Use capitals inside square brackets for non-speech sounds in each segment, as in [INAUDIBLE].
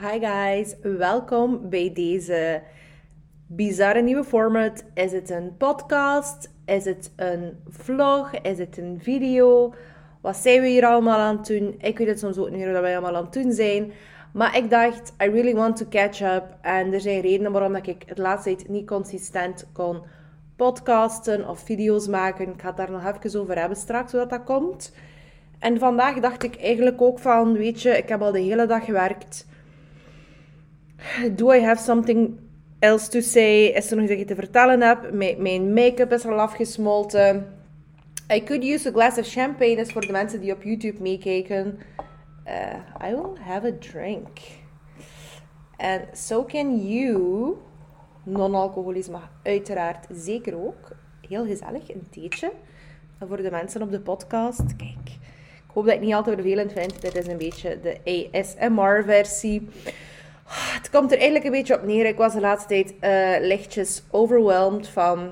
Hi guys, welkom bij deze bizarre nieuwe format. Is het een podcast? Is het een vlog? Is het een video? Wat zijn we hier allemaal aan het doen? Ik weet het soms ook niet meer wat wij allemaal aan het doen zijn. Maar ik dacht, I really want to catch up. En er zijn redenen waarom ik het laatste tijd niet consistent kon podcasten of video's maken. Ik ga het daar nog even over hebben straks, hoe dat, dat komt. En vandaag dacht ik eigenlijk ook van, weet je, ik heb al de hele dag gewerkt do I have something else to say? Is er nog iets dat je te vertellen heb? Mijn make-up is al afgesmolten. I could use a glass of champagne. Is voor de mensen die op YouTube meekijken. Uh, I will have a drink. And so can you. Non-alcoholisch uiteraard zeker ook. Heel gezellig, een theetje. En voor de mensen op de podcast, kijk. Ik hoop dat ik niet altijd vervelend vind. Dit is een beetje de ASMR-versie. Het komt er eigenlijk een beetje op neer. Ik was de laatste tijd uh, lichtjes overwhelmed van...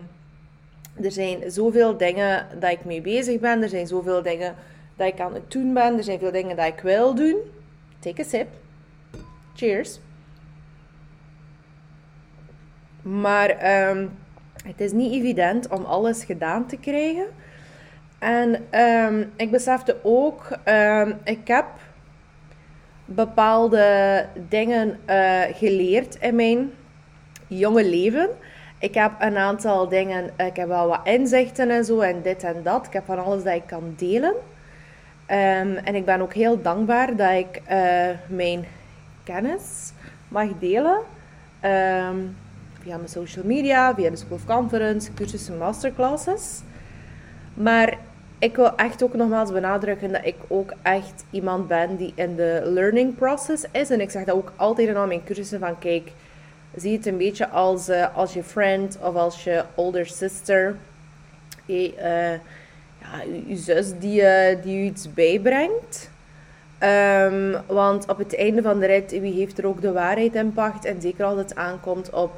Er zijn zoveel dingen dat ik mee bezig ben. Er zijn zoveel dingen dat ik aan het doen ben. Er zijn veel dingen dat ik wil doen. Take a sip. Cheers. Maar ehm, het is niet evident om alles gedaan te krijgen. En um, ik besefte ook, um, ik heb bepaalde dingen uh, geleerd in mijn jonge leven. Ik heb een aantal dingen, ik heb wel wat inzichten en zo en dit en dat. Ik heb van alles dat ik kan delen. Um, en ik ben ook heel dankbaar dat ik uh, mijn kennis mag delen. Um, via mijn social media, via de School of Conference, cursussen, masterclasses. Maar ik wil echt ook nogmaals benadrukken dat ik ook echt iemand ben die in de learning process is. En ik zeg dat ook altijd in al mijn cursussen van kijk, zie het een beetje als, uh, als je friend of als je older sister. Hey, uh, ja, je zus die, uh, die je iets bijbrengt. Um, want op het einde van de rit, wie heeft er ook de waarheid in pacht? En zeker als het aankomt op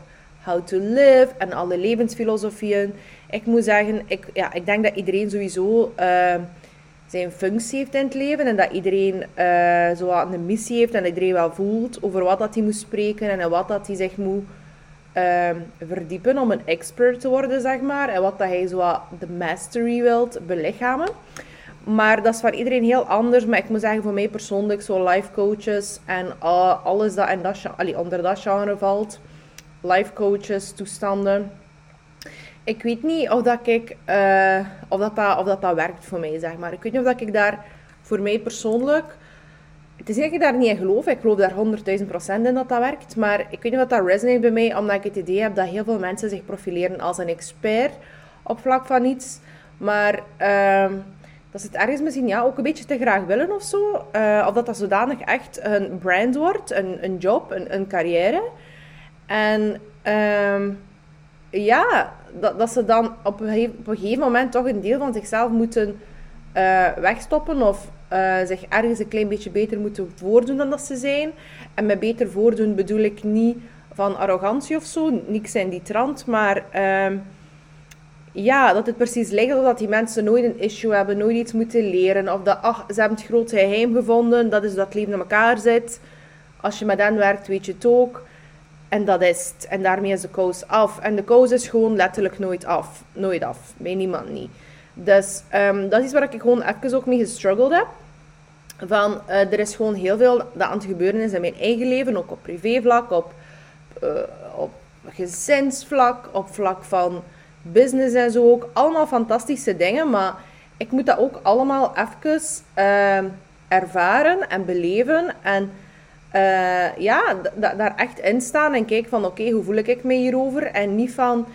how to live en alle levensfilosofieën ik moet zeggen, ik, ja, ik denk dat iedereen sowieso uh, zijn functie heeft in het leven. En dat iedereen uh, zo een missie heeft en dat iedereen wel voelt over wat dat hij moet spreken en wat dat hij zich moet uh, verdiepen om een expert te worden, zeg maar. En wat dat hij zo de mastery wilt belichamen. Maar dat is voor iedereen heel anders. Maar ik moet zeggen, voor mij persoonlijk, zo life coaches en alles dat, en dat allee, onder dat genre valt. Life coaches, toestanden ik weet niet of dat ik uh, of dat, dat, of dat, dat werkt voor mij, zeg maar. Ik weet niet of dat ik daar voor mij persoonlijk. Het is ik daar niet in geloof. Ik geloof daar 100.000 procent in dat dat werkt. Maar ik weet niet of dat resonate bij mij, omdat ik het idee heb dat heel veel mensen zich profileren als een expert op vlak van iets. Maar uh, dat ze het ergens misschien ja, ook een beetje te graag willen of zo. Uh, of dat dat zodanig echt een brand wordt, een, een job, een, een carrière. En ehm, ja, dat, dat ze dan op een, op een gegeven moment toch een deel van zichzelf moeten uh, wegstoppen of uh, zich ergens een klein beetje beter moeten voordoen dan dat ze zijn. En met beter voordoen bedoel ik niet van arrogantie of zo, niks in die trant, maar uh, ja, dat het precies lijkt dat die mensen nooit een issue hebben, nooit iets moeten leren, of dat, ach, ze hebben het grote geheim gevonden, dat is dat het leven in elkaar zit. Als je met hen werkt, weet je het ook. En dat is het. En daarmee is de kous af. En de kous is gewoon letterlijk nooit af. Nooit af. Bij niemand niet. Dus um, dat is waar ik gewoon even ook mee gestruggeld heb. Van, uh, er is gewoon heel veel dat aan het gebeuren is in mijn eigen leven. Ook op privévlak, op, uh, op gezinsvlak, op vlak van business en zo ook. Allemaal fantastische dingen. Maar ik moet dat ook allemaal even uh, ervaren en beleven. En uh, ja, daar echt in staan en kijken van oké, hoe voel ik me hierover? En niet van,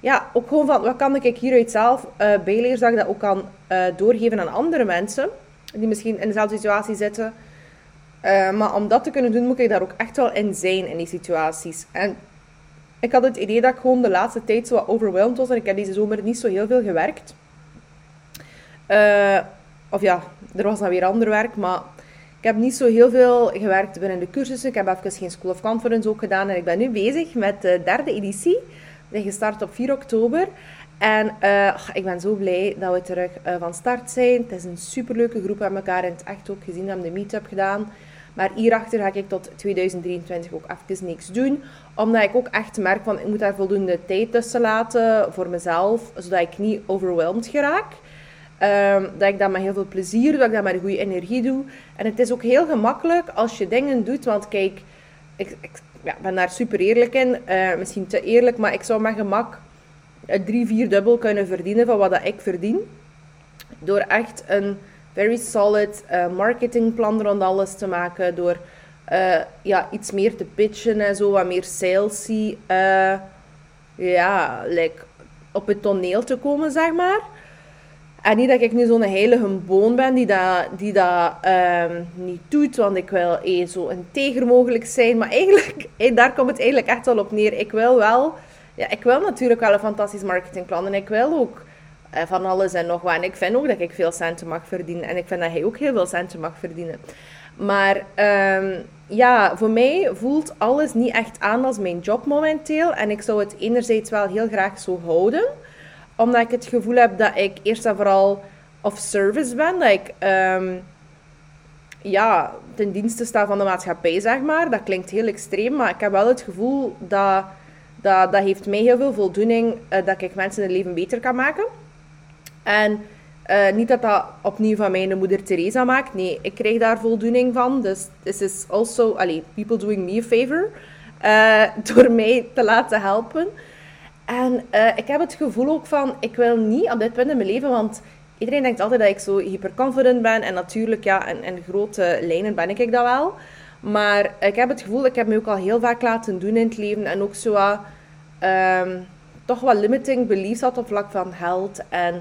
ja, ook gewoon van wat kan ik hieruit zelf uh, bijleren, dat ook kan uh, doorgeven aan andere mensen die misschien in dezelfde situatie zitten. maar om dat te kunnen doen, moet ik daar ook echt wel in zijn in die situaties. En ik had het idee dat ik gewoon de laatste tijd zo wat was en ik heb deze zomer niet zo heel veel gewerkt. of ja, er was dan weer ander werk, maar ik heb niet zo heel veel gewerkt binnen de cursussen. Ik heb even geen School of Conference ook gedaan. En ik ben nu bezig met de derde editie. We zijn gestart op 4 oktober. En uh, ik ben zo blij dat we terug uh, van start zijn. Het is een superleuke groep aan elkaar in het echt ook gezien. We de meetup gedaan. Maar hierachter ga ik tot 2023 ook even niks doen. Omdat ik ook echt merk van ik moet daar voldoende tijd tussen laten voor mezelf. Zodat ik niet overweldigd geraak. Um, dat ik dat met heel veel plezier doe, dat ik dat met goede energie doe. En het is ook heel gemakkelijk als je dingen doet. Want kijk, ik, ja, ben daar super eerlijk in. Uh, misschien te eerlijk, maar ik zou met gemak drie, vier dubbel kunnen verdienen van wat dat ik verdien. Door echt een very solid uh, marketingplan rond alles te maken. Door ja, iets meer te pitchen en zo, wat meer salesy. Ja, like op het toneel te komen, zeg maar. En niet dat ik nu zo'n heilige boon ben die dat, die dat um, niet doet, want ik wil eh, zo integer mogelijk zijn. Maar eigenlijk, [LAUGHS] eh, daar komt het eigenlijk echt wel op neer. Ik wil wel, ja, ik wil natuurlijk wel een fantastisch marketingplan en ik wil ook eh, van alles en nog wat. En ik vind ook dat ik veel centen mag verdienen en ik vind dat hij ook heel veel centen mag verdienen. Maar um, ja, voor mij voelt alles niet echt aan als mijn job momenteel. En ik zou het enerzijds wel heel graag zo houden omdat ik het gevoel heb dat ik eerst en vooral of service ben. Dat ik um, ja, ten dienste sta van de maatschappij, zeg maar. Dat klinkt heel extreem, maar ik heb wel het gevoel dat dat, dat heeft mij heel veel voldoening uh, dat ik mensen het leven beter kan maken. En uh, niet dat dat opnieuw van mijn moeder Teresa maakt. Nee, ik krijg daar voldoening van. Dus this is also, allee, people doing me a favor. Uh, [LAUGHS] door mij te laten helpen. En uh, ik heb het gevoel ook van, ik wil niet op dit punt in mijn leven, want iedereen denkt altijd dat ik zo hyperconfident ben. En natuurlijk, ja, in, grote lijnen ben ik dat wel. Maar ik heb het gevoel, ik heb me ook al heel vaak laten doen in het leven. En ook zo wat, um, toch wat limiting beliefs had op vlak van geld en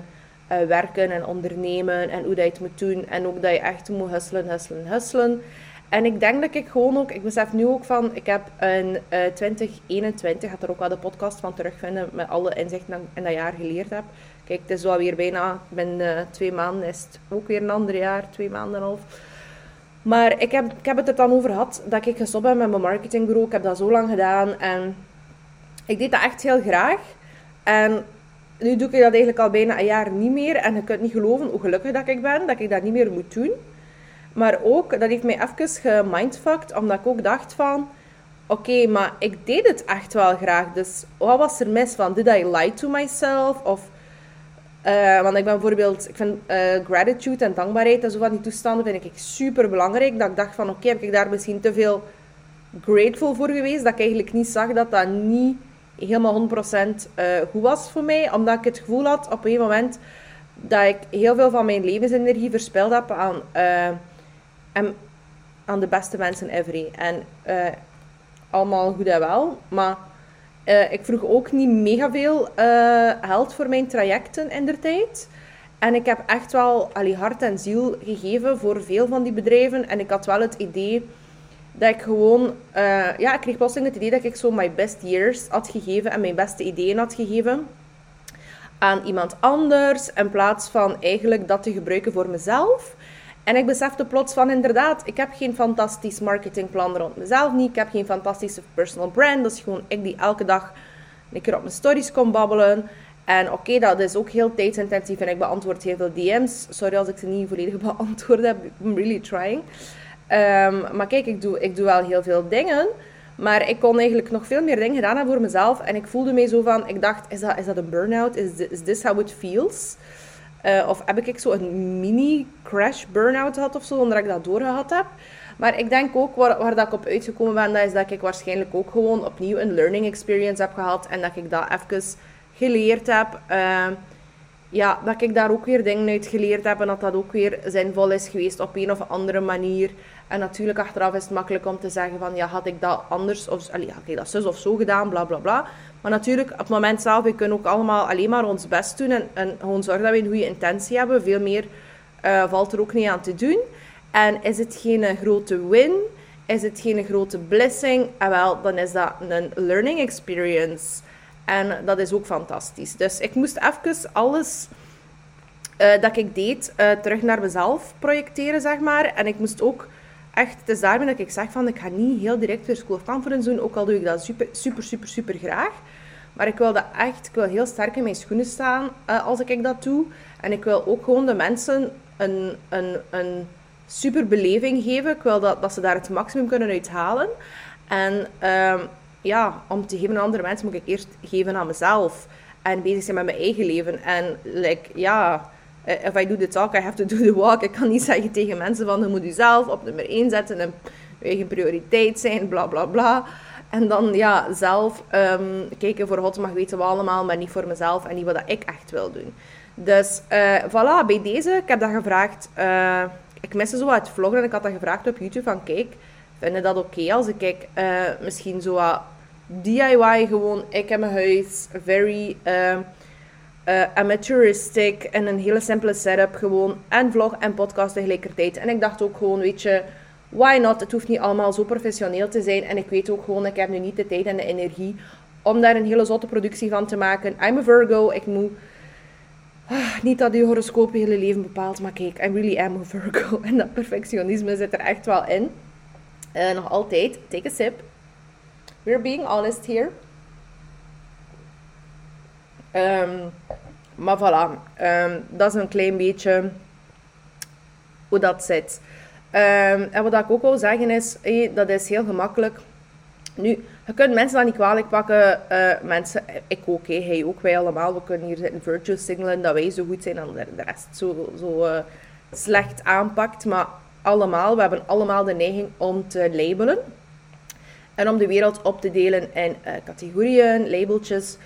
uh, werken en ondernemen. En hoe dat je het moet doen. En ook dat je echt moet hustelen, hustelen, hustelen. En ik denk dat ik gewoon ook, ik besef nu ook van, ik heb in uh, 2021, gaat er ook wel de podcast van terugvinden met alle inzichten die ik in dat jaar geleerd heb. Kijk, het is wel weer bijna, binnen uh, twee maanden is het ook weer een ander jaar, twee maanden en half. Maar ik heb, ik heb het er dan over gehad dat ik gestopt ben met mijn marketingbureau. Ik heb dat zo lang gedaan en ik deed dat echt heel graag. En nu doe ik dat eigenlijk al bijna een jaar niet meer. En je kunt niet geloven hoe gelukkig dat ik ben, dat ik dat niet meer moet doen. Maar ook, dat heeft mij even gemindfucked, omdat ik ook dacht van... Oké, maar ik deed het echt wel graag. Dus wat was er mis van? Did I lie to myself? Of... Uh, want ik ben bijvoorbeeld... Ik vind uh, gratitude en dankbaarheid en zo van die toestanden vind ik super belangrijk. Dat ik dacht van, oké, heb ik daar misschien te veel grateful voor geweest? Dat ik eigenlijk niet zag dat dat niet helemaal 100% uh, eh, goed was voor mij. Omdat ik het gevoel had op een moment dat ik heel veel van mijn levensenergie verspild heb aan en aan de beste mensen ever. En uh, allemaal goed en wel. Maar uh, ik vroeg ook niet mega veel uh, geld voor mijn trajecten in der tijd. En ik heb echt wel allee, hart en ziel gegeven voor veel van die bedrijven. En ik had wel het idee dat ik gewoon... ja, ik kreeg plotseling het idee dat ik zo my best years had gegeven en mijn beste ideeën had gegeven aan iemand anders. In plaats van eigenlijk dat te gebruiken voor mezelf. En ik besefte plots van inderdaad, ik heb geen fantastisch marketingplan rond mezelf niet. Ik heb geen fantastische personal brand. Dat is gewoon ik die elke dag een keer op mijn stories kom babbelen. En oké, dat is ook heel tijdsintensief en ik beantwoord heel veel DM's. Sorry als ik ze niet volledig [LAUGHS] beantwoord heb. I'm really trying. Um, maar kijk, ik doe, ik doe wel heel veel dingen. Maar ik kon eigenlijk nog veel meer dingen gedaan hebben voor mezelf. En ik voelde me zo van, ik dacht, is dat, is dat een burn-out? Is, is this how it feels? Uh, of heb ik zo een mini crash burn-out gehad of zo, zonder dat ik dat doorgehad heb. Maar ik denk ook, waar, waar dat ik op uitgekomen ben, dat is dat ik waarschijnlijk ook gewoon opnieuw een learning experience heb gehad. En dat ik dat even geleerd heb. Uh, ja, dat ik daar ook weer dingen uit geleerd heb. En dat dat ook weer zinvol is geweest op een of andere manier. En natuurlijk achteraf is het makkelijk om te zeggen van, ja, had ik dat anders, of allee, had dat zus of zo gedaan, bla bla bla. Maar natuurlijk, op het moment zelf, we kunnen ook allemaal alleen maar ons best doen en, en gewoon zorgen dat we een goede intentie hebben. Veel meer uh, valt er ook niet aan te doen. En is het geen grote win? Is het geen grote blessing? En wel, dan is dat een learning experience. En dat is ook fantastisch. Dus ik moest even alles uh, dat ik deed uh, terug naar mezelf projecteren, zeg maar. En ik moest ook echt, het is daarmee dat ik zeg van, ik ga niet heel direct weer School of Conference doen, ook al doe ik dat super, super, super, super graag. Maar ik wil dat echt, ik wil heel sterk in mijn schoenen staan uh, als ik dat doe. En ik wil ook gewoon de mensen een, een, een super beleving geven. Ik wil dat, dat ze daar het maximum kunnen uithalen. En ehm, ja, om te geven aan andere mensen moet ik eerst geven aan mezelf. En bezig zijn met mijn eigen leven. En like, ja, eh, if I do the talk, I have to do the walk. Ik kan niet zeggen tegen mensen van, je moet jezelf op nummer 1 zetten en je eigen prioriteit zijn, bla bla bla. En dan ja, zelf um, kijken voor God mag weten we allemaal, maar niet voor mezelf en niet wat ik echt wil doen. Dus uh, voilà, bij deze, ik heb dat gevraagd. Uh, ik miste zo wat vloggen en ik had dat gevraagd op YouTube van kijk, vinden dat oké als ik uh, misschien zo wat DIY gewoon, ik heb mijn huis, very amateuristic en een hele simpele setup gewoon en vlog en podcast tegelijkertijd. En ik dacht ook gewoon, weet je, why not? Het hoeft niet allemaal zo professioneel te zijn en ik weet ook gewoon, ik heb nu niet de tijd en de energie om daar een hele zotte productie van te maken. I'm a Virgo, ik moet Ah, niet dat je horoscoop je hele leven bepaalt, maar kijk, I really am a Virgo. [LAUGHS] En dat perfectionisme zit er echt wel in. Uh, nog altijd, take a sip. We're being honest here. Um, maar voilà, um, dat is een klein beetje hoe dat zit. Um, en wat ik ook wil zeggen is, dat is heel gemakkelijk nu, je kunt mensen dat niet kwalijk pakken. Uh, mensen, ik ook, hey, hij ook, wij allemaal. We kunnen hier zitten virtue signalen dat wij zo goed zijn en de rest zo, zo uh, slecht aanpakt. Maar allemaal, we hebben allemaal de neiging om te labelen. En om de wereld op te delen in uh, categorieën, labeltjes.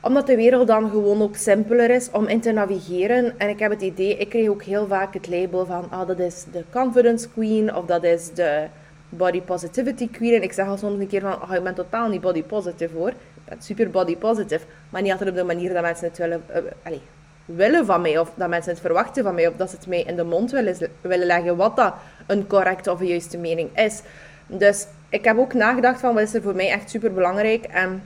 Omdat de wereld dan gewoon ook simpeler is om in te navigeren. En ik heb het idee, ik kreeg ook heel vaak het label van, ah, dat is de confidence queen. Of dat is de body positivity queen. En ik zeg al soms een keer van, oh, ik ben totaal niet body positive hoor. Ik ben super body positive. Maar niet altijd op de manier dat mensen het willen, uh, allez, willen van mij. Of dat mensen het verwachten van mij. Of dat ze het mij in de mond willen, willen leggen wat dat een correcte of een juiste mening is. Dus ik heb ook nagedacht van, wat is er voor mij echt super belangrijk. En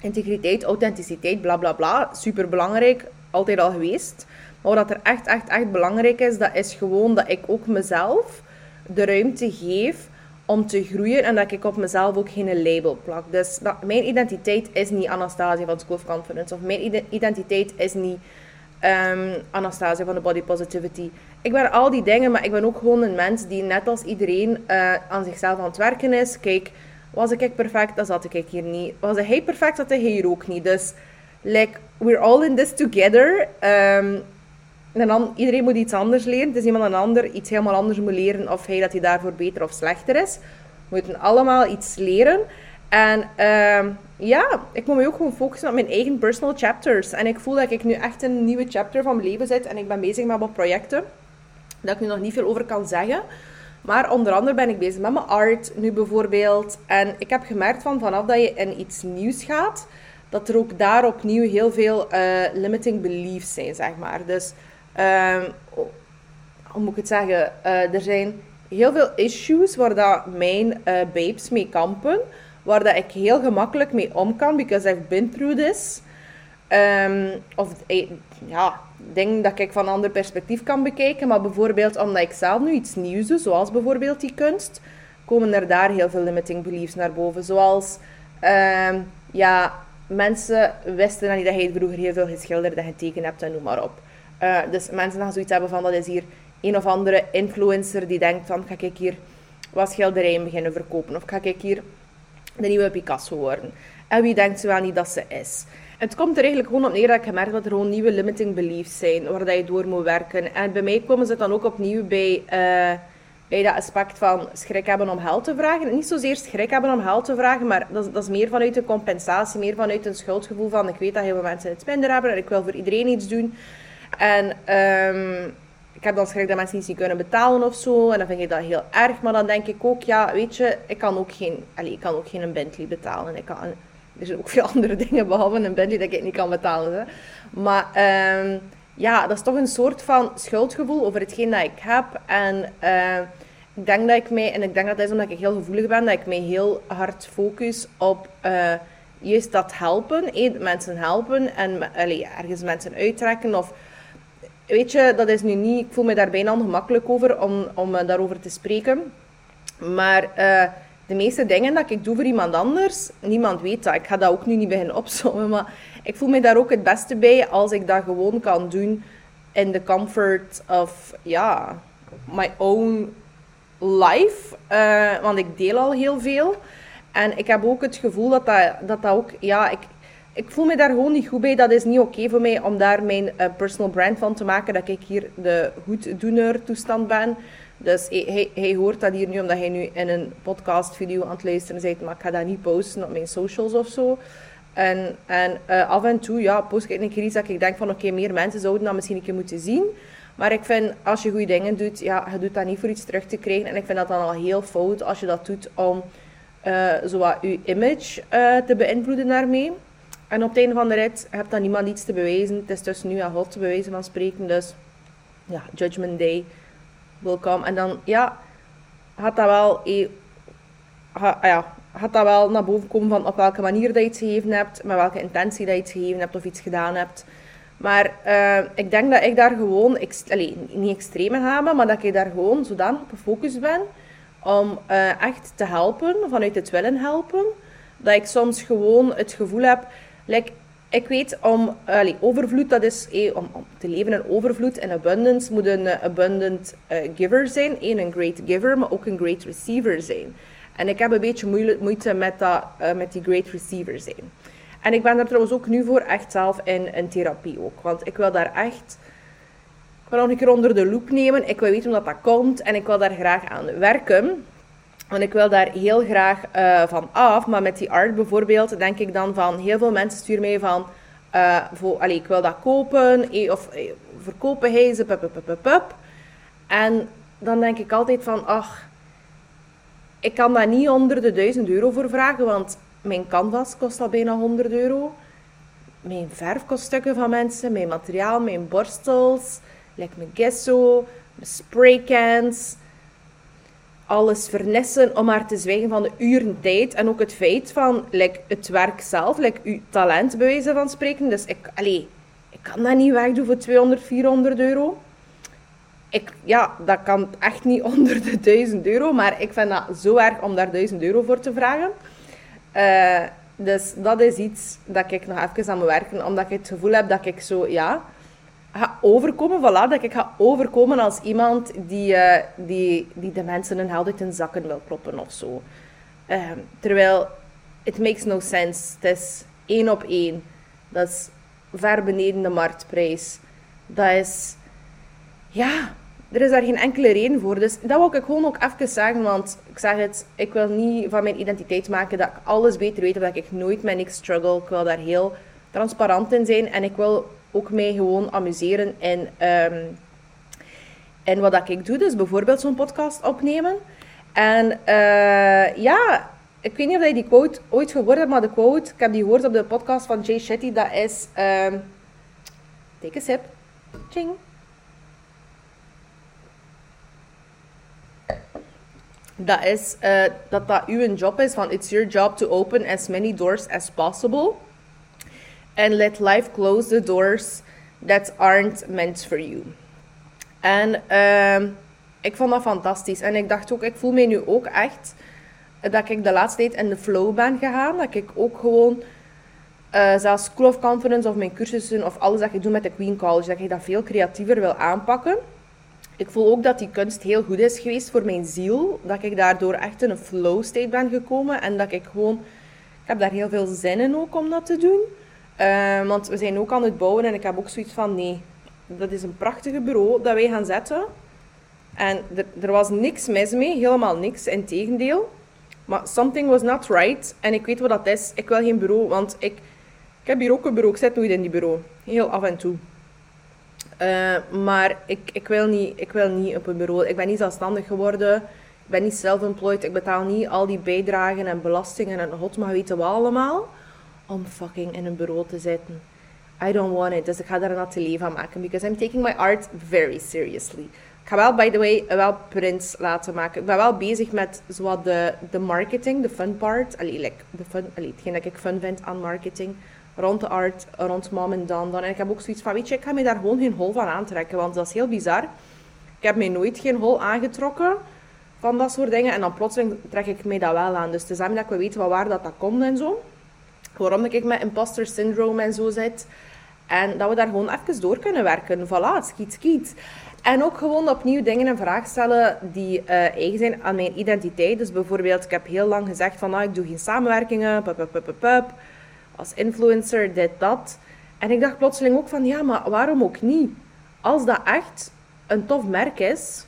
integriteit, authenticiteit, bla bla bla. Super belangrijk. Altijd al geweest. Maar wat er echt, echt, echt belangrijk is, dat is gewoon dat ik ook mezelf de ruimte geef om te groeien en dat ik op mezelf ook geen label plak. Dus mijn identiteit is niet Anastasia van School of Confidence of mijn identiteit is niet um, Anastasia van de Body Positivity. Ik ben al die dingen, maar ik ben ook gewoon een mens die net als iedereen uh, aan zichzelf aan het werken is. Kijk, was ik perfect, dan zat ik hier niet. Was hij perfect, zat hij hier ook niet. Dus, like, we're all in this together. Um, en dan, iedereen moet iets anders leren. Het is iemand een ander iets helemaal anders moet leren of hij dat hij daarvoor beter of slechter is. We moeten allemaal iets leren. En uh, ja, ik moet me ook gewoon focussen op mijn eigen personal chapters. En ik voel dat ik nu echt een nieuwe chapter van mijn leven zit. En ik ben bezig met wat projecten. Dat ik nu nog niet veel over kan zeggen. Maar onder andere ben ik bezig met mijn art nu bijvoorbeeld. En ik heb gemerkt van vanaf dat je in iets nieuws gaat, dat er ook daar opnieuw heel veel uh, limiting beliefs zijn, zeg maar. Dus Um, hoe moet ik het zeggen? Uh, er zijn heel veel issues waar dat mijn uh, babes mee kampen. Waar dat ik heel gemakkelijk mee om kan, because I've been through this. Um, of eh, ja, dingen dat ik van een ander perspectief kan bekijken. Maar bijvoorbeeld omdat ik zelf nu iets nieuws doe, zoals bijvoorbeeld die kunst, komen er daar heel veel limiting beliefs naar boven. Zoals, um, ja, mensen wisten dan niet dat je vroeger heel veel geschilderd en getekend hebt en noem maar op. Uh, dus mensen gaan zoiets hebben van, dat is hier een of andere influencer die denkt van, ga ik hier wat schilderijen beginnen verkopen? Of ga ik hier de nieuwe Picasso worden? En wie denkt ze wel niet dat ze is? Het komt er eigenlijk gewoon op neer dat ik gemerkt dat er gewoon nieuwe limiting beliefs zijn, waar dat je door moet werken. En bij mij komen ze dan ook opnieuw bij, uh, bij dat aspect van schrik hebben om geld te vragen. Niet zozeer schrik hebben om geld te vragen, maar dat, dat is meer vanuit een compensatie, meer vanuit een schuldgevoel van ik weet dat heel veel mensen het minder hebben en ik wil voor iedereen iets doen. En um, ik heb dan schrik dat mensen iets niet kunnen betalen of zo. En dan vind ik dat heel erg. Maar dan denk ik ook, ja, weet je, ik kan ook geen, allez, ik kan ook geen Bentley betalen. Ik kan, er zijn ook veel [LAUGHS] andere dingen behalve een Bentley dat ik niet kan betalen. Hè. Maar um, ja, dat is toch een soort van schuldgevoel over hetgeen dat ik heb. En uh, ik denk dat ik mij, en ik denk dat dat is omdat ik heel gevoelig ben, dat ik mij heel hard focus op uh, juist dat helpen. Eh, mensen helpen en allee, ergens mensen uittrekken of weet je, dat is nu niet... Ik voel me daar bijna ongemakkelijk over om, om uh, daarover te spreken. Maar uh, de meeste dingen dat ik doe voor iemand anders, niemand weet dat. Ik ga dat ook nu niet beginnen opzommen, maar ik voel me daar ook het beste bij als ik dat gewoon kan doen in de comfort of, ja, my own life. eh, want ik deel al heel veel. En ik heb ook het gevoel dat dat, dat, dat ook... Ja, ik, ik voel me daar gewoon niet goed bij. Dat is niet oké voor mij om daar mijn eh, personal brand van te maken. Dat ik hier de goeddoener toestand ben. Dus hij, hij, hoort dat hier nu omdat hij nu in een podcast video aan het luisteren bent. Maar ik ga dat niet posten op mijn socials of zo. En, en eh, af en toe ja, post ik een keer iets dat ik denk van oké, meer mensen zouden dat misschien een keer moeten zien. Maar ik vind, als je goede dingen doet, ja, je doet dat niet voor iets terug te krijgen. En ik vind dat dan al heel fout als je dat doet om zowat je image te beïnvloeden daarmee. En op het einde van de rit heb dan niemand iets te bewijzen. Het is tussen nu en God te bewijzen van spreken. Dus ja, Judgment Day will come. En dan, ja, gaat dat wel, eh, ja, gaat dat wel naar boven komen van op welke manier dat je iets gegeven hebt, met welke intentie dat je iets gegeven hebt of iets gedaan hebt. Maar eh, ik denk dat ik daar gewoon, allee, niet extreem in maar dat ik daar gewoon zodanig op gefocust ben om eh, echt te helpen, vanuit het willen helpen, dat ik soms gewoon het gevoel heb, like, ik weet om, allee, overvloed, dat is, eh, om, te leven in overvloed en abundance, moet een eh, abundant eh, giver zijn, één, een great giver, maar ook een great receiver zijn. En ik heb een beetje moeite met, dat, eh, met die great receiver zijn. En ik ben daar trouwens ook nu voor echt zelf in, in therapie ook. Want ik wil daar echt... Ik nog een keer onder de loep nemen. Ik wil weten hoe dat, dat komt. En ik wil daar graag aan werken. Want ik wil daar heel graag eh, van af. Maar met die art bijvoorbeeld denk ik dan van... Heel veel mensen sturen mij van... eh, voor, allee, ik wil dat kopen. eh, Of eh, verkopen hij ze. Pup, pup, pup, pup, pup. En dan denk ik altijd van... Ach, ik kan daar niet onder de 1000 euro voor vragen. Want mijn canvas kost al bijna 100 euro. Mijn verf kost stukken van mensen. Mijn materiaal, mijn borstels. Like mijn gesso. Mijn spraycans. Alles vernissen om maar te zwijgen van de uren tijd. En ook het feit van like, het werk zelf. Like, uw talent bij wijze van spreken. Dus ik, allee, ik kan dat niet wegdoen voor 200, 400 euro. Ik, ja, dat kan echt niet [LAUGHS] onder de 1000 euro. Maar ik vind dat zo erg om daar 1000 euro voor te vragen. Eh, dus dat is iets dat ik nog even aan werken. Omdat ik het gevoel heb dat ik zo, ja, ga overkomen. Voilà, dat ik ga overkomen als iemand die, eh, die, die de mensen een held uit hun zakken wil kloppen of zo. Ehm, terwijl, it makes no sense. Het is één op één. Dat is ver beneden de marktprijs. Dat is... Ja, er is daar geen enkele reden voor. Dus dat wil ik gewoon ook even zeggen, want ik zeg het, ik wil niet van mijn identiteit maken dat ik alles beter weet of dat ik nooit met niks struggle. Ik wil daar heel transparant in zijn en ik wil ook mij gewoon amuseren in, ehm, in wat dat ik doe. Dus bijvoorbeeld zo'n podcast opnemen. En eh, ja, ik weet niet of je die quote ooit gehoord hebt, maar de quote, ik heb die gehoord op de podcast van Jay Shetty, dat is... ehm take a sip. Ching. Dat is eh, dat dat uw job is, van it's your job to open as many doors as possible. And let life close the doors that aren't meant for you. En ehm, ik vond dat fantastisch. En ik dacht ook, ik voel mij nu ook echt dat ik de laatste tijd in de flow ben gegaan. Dat ik ook gewoon, eh, zelfs School of Confidence of mijn cursussen of alles dat ik doe met de Queen College, dat ik dat veel creatiever wil aanpakken. Ik voel ook dat die kunst heel goed is geweest voor mijn ziel. Dat ik daardoor echt in een flow state ben gekomen. En dat ik gewoon... Ik heb daar heel veel zin in ook om dat te doen. Eh, want we zijn ook aan het bouwen en ik heb ook zoiets van... Nee, dat is een prachtige bureau dat wij gaan zetten. En er, was niks mis mee. Helemaal niks. Integendeel. Maar something was not right. En ik weet wat dat is. Ik wil geen bureau, want ik... Ik heb hier ook een bureau. Ik zit nooit in die bureau. Heel af en toe. Uh, maar ik, ik, wil niet, ik wil niet op een bureau. Ik ben niet zelfstandig geworden. Ik ben niet self-employed. Ik betaal niet al die bijdragen en belastingen en god maar weten wat allemaal. Om fucking in een bureau te zitten. I don't want it. Dus ik ga daar een atelier van maken. Because I'm taking my art very seriously. Ik ga wel, by the way, wel prints laten maken. Ik ben wel bezig met zowat de, de marketing, de fun part. Allee, de fun, allee, hetgeen dat ik fun vind aan marketing rond de art, rond mom en dan. dan. En ik heb ook zoiets van, weet je, ik ga me daar gewoon geen hol van aantrekken, want dat is heel bizar. Ik heb mij nooit geen hol aangetrokken van dat soort dingen. En dan plotseling trek ik mij dat wel aan. Dus het is dat wil weten waar dat, dat komt en zo. Waarom ik met imposter syndrome en zo zit. En dat we daar gewoon even door kunnen werken. Voilà, skiet, skiet. En ook gewoon opnieuw dingen in vraag stellen die uh, eigen zijn aan mijn identiteit. Dus bijvoorbeeld, ik heb heel lang gezegd van, ah, ik doe geen samenwerkingen, pup, pup, pup, pup, als influencer, dit, dat. En ik dacht plotseling ook van, ja, maar waarom ook niet? Als dat echt een tof merk is,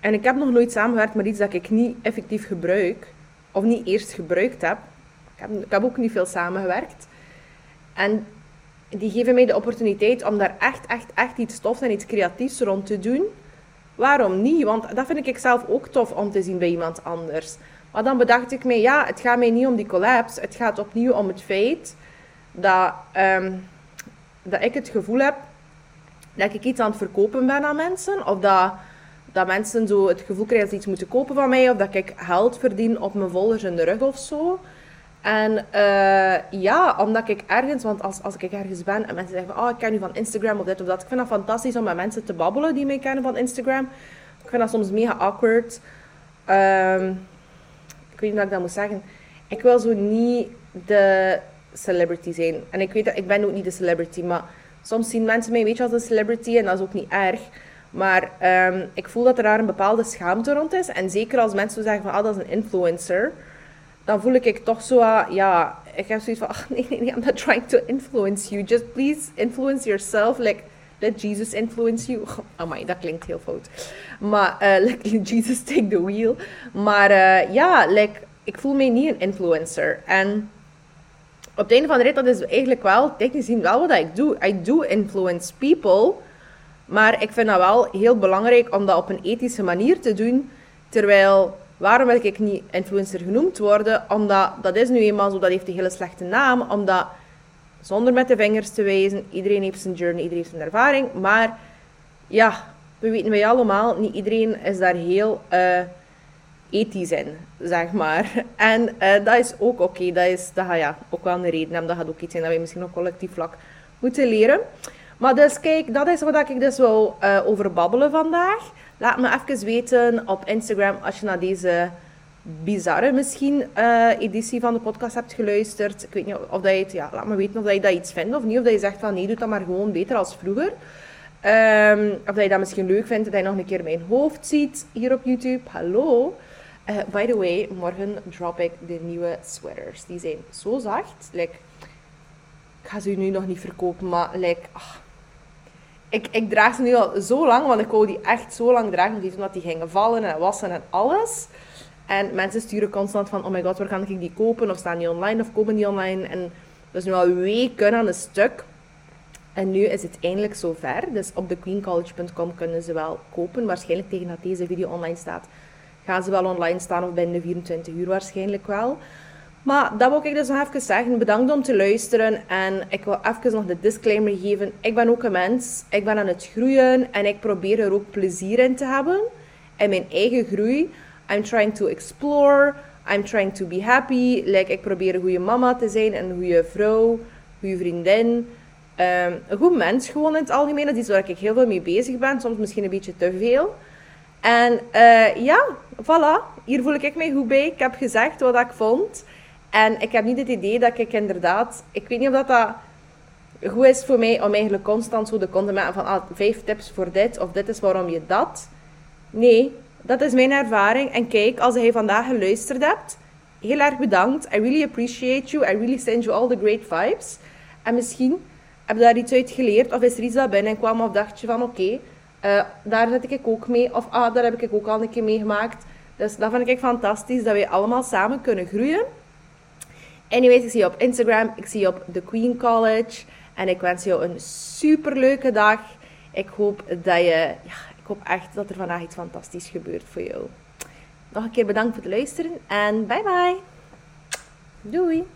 en ik heb nog nooit samengewerkt met iets dat ik niet effectief gebruik, of niet eerst gebruikt heb. Ik heb, ik heb ook niet veel samengewerkt. En die geven mij de opportuniteit om daar echt, echt, echt iets tofs en iets creatiefs rond te doen. Waarom niet? Want dat vind ik zelf ook tof om te zien bij iemand anders. Maar dan bedacht ik me, ja, het gaat mij niet om die collapse. Het gaat opnieuw om het feit dat, ehm, dat ik het gevoel heb dat ik iets aan het verkopen ben aan mensen. Of dat, dat mensen zo het gevoel krijgen dat ze iets moeten kopen van mij. Of dat ik geld verdien op mijn volgers in de rug of zo. En uh, ja, omdat ik ergens, want als, als ik ergens ben en mensen zeggen van, oh, ik ken u van Instagram of dit of dat. Ik vind dat fantastisch om met mensen te babbelen die mij kennen van Instagram. Ik vind dat soms mega awkward. Um, ik weet niet wat ik dat moet zeggen. Ik wil zo niet de celebrity zijn. En ik weet dat, ik ben ook niet de celebrity, maar soms zien mensen mij, weet je, als een celebrity en dat is ook niet erg. Maar um, ik voel dat er daar een bepaalde schaamte rond is. En zeker als mensen zeggen van, ah, dat is een influencer dan voel ik toch zo, ja, ik heb zoiets van, ach, nee, nee, nee, I'm not trying to influence you. Just please influence yourself. Like, let Jesus influence you. Oh my, dat klinkt heel fout. Maar, [LAUGHS] uh, like, Jesus take the wheel. Maar uh, ja, like, ik voel mij niet een influencer. En op het einde van de rit, dat is eigenlijk wel, technisch gezien, wel wat ik doe. I do influence people. Maar ik vind dat wel heel belangrijk om dat op een ethische manier te doen. Terwijl Waarom wil ik niet influencer genoemd worden? Omdat dat is nu eenmaal zo, dat heeft een hele slechte naam. Omdat, zonder met de vingers te wijzen, iedereen heeft zijn journey, iedereen heeft zijn ervaring. Maar ja, we weten wij allemaal, niet iedereen is daar heel uh, ethisch in, zeg maar. [LAUGHS] En uh, dat is ook oké, dat is dat gaat, ja, ook wel een reden hebben. Dat gaat ook iets zijn dat we misschien op collectief vlak moeten leren. Maar dus kijk, dat is wat ik dus wil uh, over babbelen vandaag. Laat me even weten op Instagram als je naar deze bizarre misschien uh, editie van de podcast hebt geluisterd. Ik weet niet of dat je het, ja, laat me weten of dat je dat iets vindt of niet. Of dat je zegt van nee, doe dat maar gewoon beter als vroeger. Um, of dat je dat misschien leuk vindt, dat je nog een keer mijn hoofd ziet hier op YouTube. Hallo. Uh, by the way, morgen drop ik de nieuwe sweaters. Die zijn zo zacht. Like, ik ga ze nu nog niet verkopen, maar like, ach, ik, ik draag ze nu al zo lang, want ik wou die echt zo lang dragen, omdat die gingen vallen en wassen en alles. En mensen sturen constant van, oh my god, waar kan ik die kopen? Of staan die online of komen die online? En dat is nu al weken aan een stuk. En nu is het eindelijk zover. Dus op thequeencollege.com kunnen ze wel kopen. Waarschijnlijk tegen dat deze video online staat, gaan ze wel online staan of binnen 24 uur waarschijnlijk wel. Maar dat wil ik dus nog even zeggen. Bedankt om te luisteren. En ik wil even nog de disclaimer geven. Ik ben ook een mens. Ik ben aan het groeien. En ik probeer er ook plezier in te hebben. En mijn eigen groei. I'm trying to explore. I'm trying to be happy. Like, ik probeer een goede mama te zijn. Een goede vrouw. Goede vriendin. Um, een goed mens gewoon in het algemeen. Dat is waar ik heel veel mee bezig ben. Soms misschien een beetje te veel. En uh, ja, voilà. Hier voel ik mij goed bij. Ik heb gezegd wat ik vond. En ik heb niet het idee dat ik inderdaad... Ik weet niet of dat, dat goed is voor mij om eigenlijk constant zo de maken van ah, vijf tips voor dit of dit is waarom je dat. Nee, dat is mijn ervaring. En kijk, als je vandaag geluisterd hebt, heel erg bedankt. I really appreciate you. I really send you all the great vibes. En misschien heb je daar iets uit geleerd of is er iets dat binnen kwam of dacht je van oké, uh, daar zit ik ook mee. Of ah, daar heb ik ook al een keer meegemaakt. Dus dat vind ik fantastisch, dat wij allemaal samen kunnen groeien. Anyways, ik zie je op Instagram, ik zie je op The Queen College. En ik wens jou een super leuke dag. Ik hoop dat je, ja, ik hoop echt dat er vandaag iets fantastisch gebeurt voor jou. Nog een keer bedankt voor het luisteren en bye bye. Doei.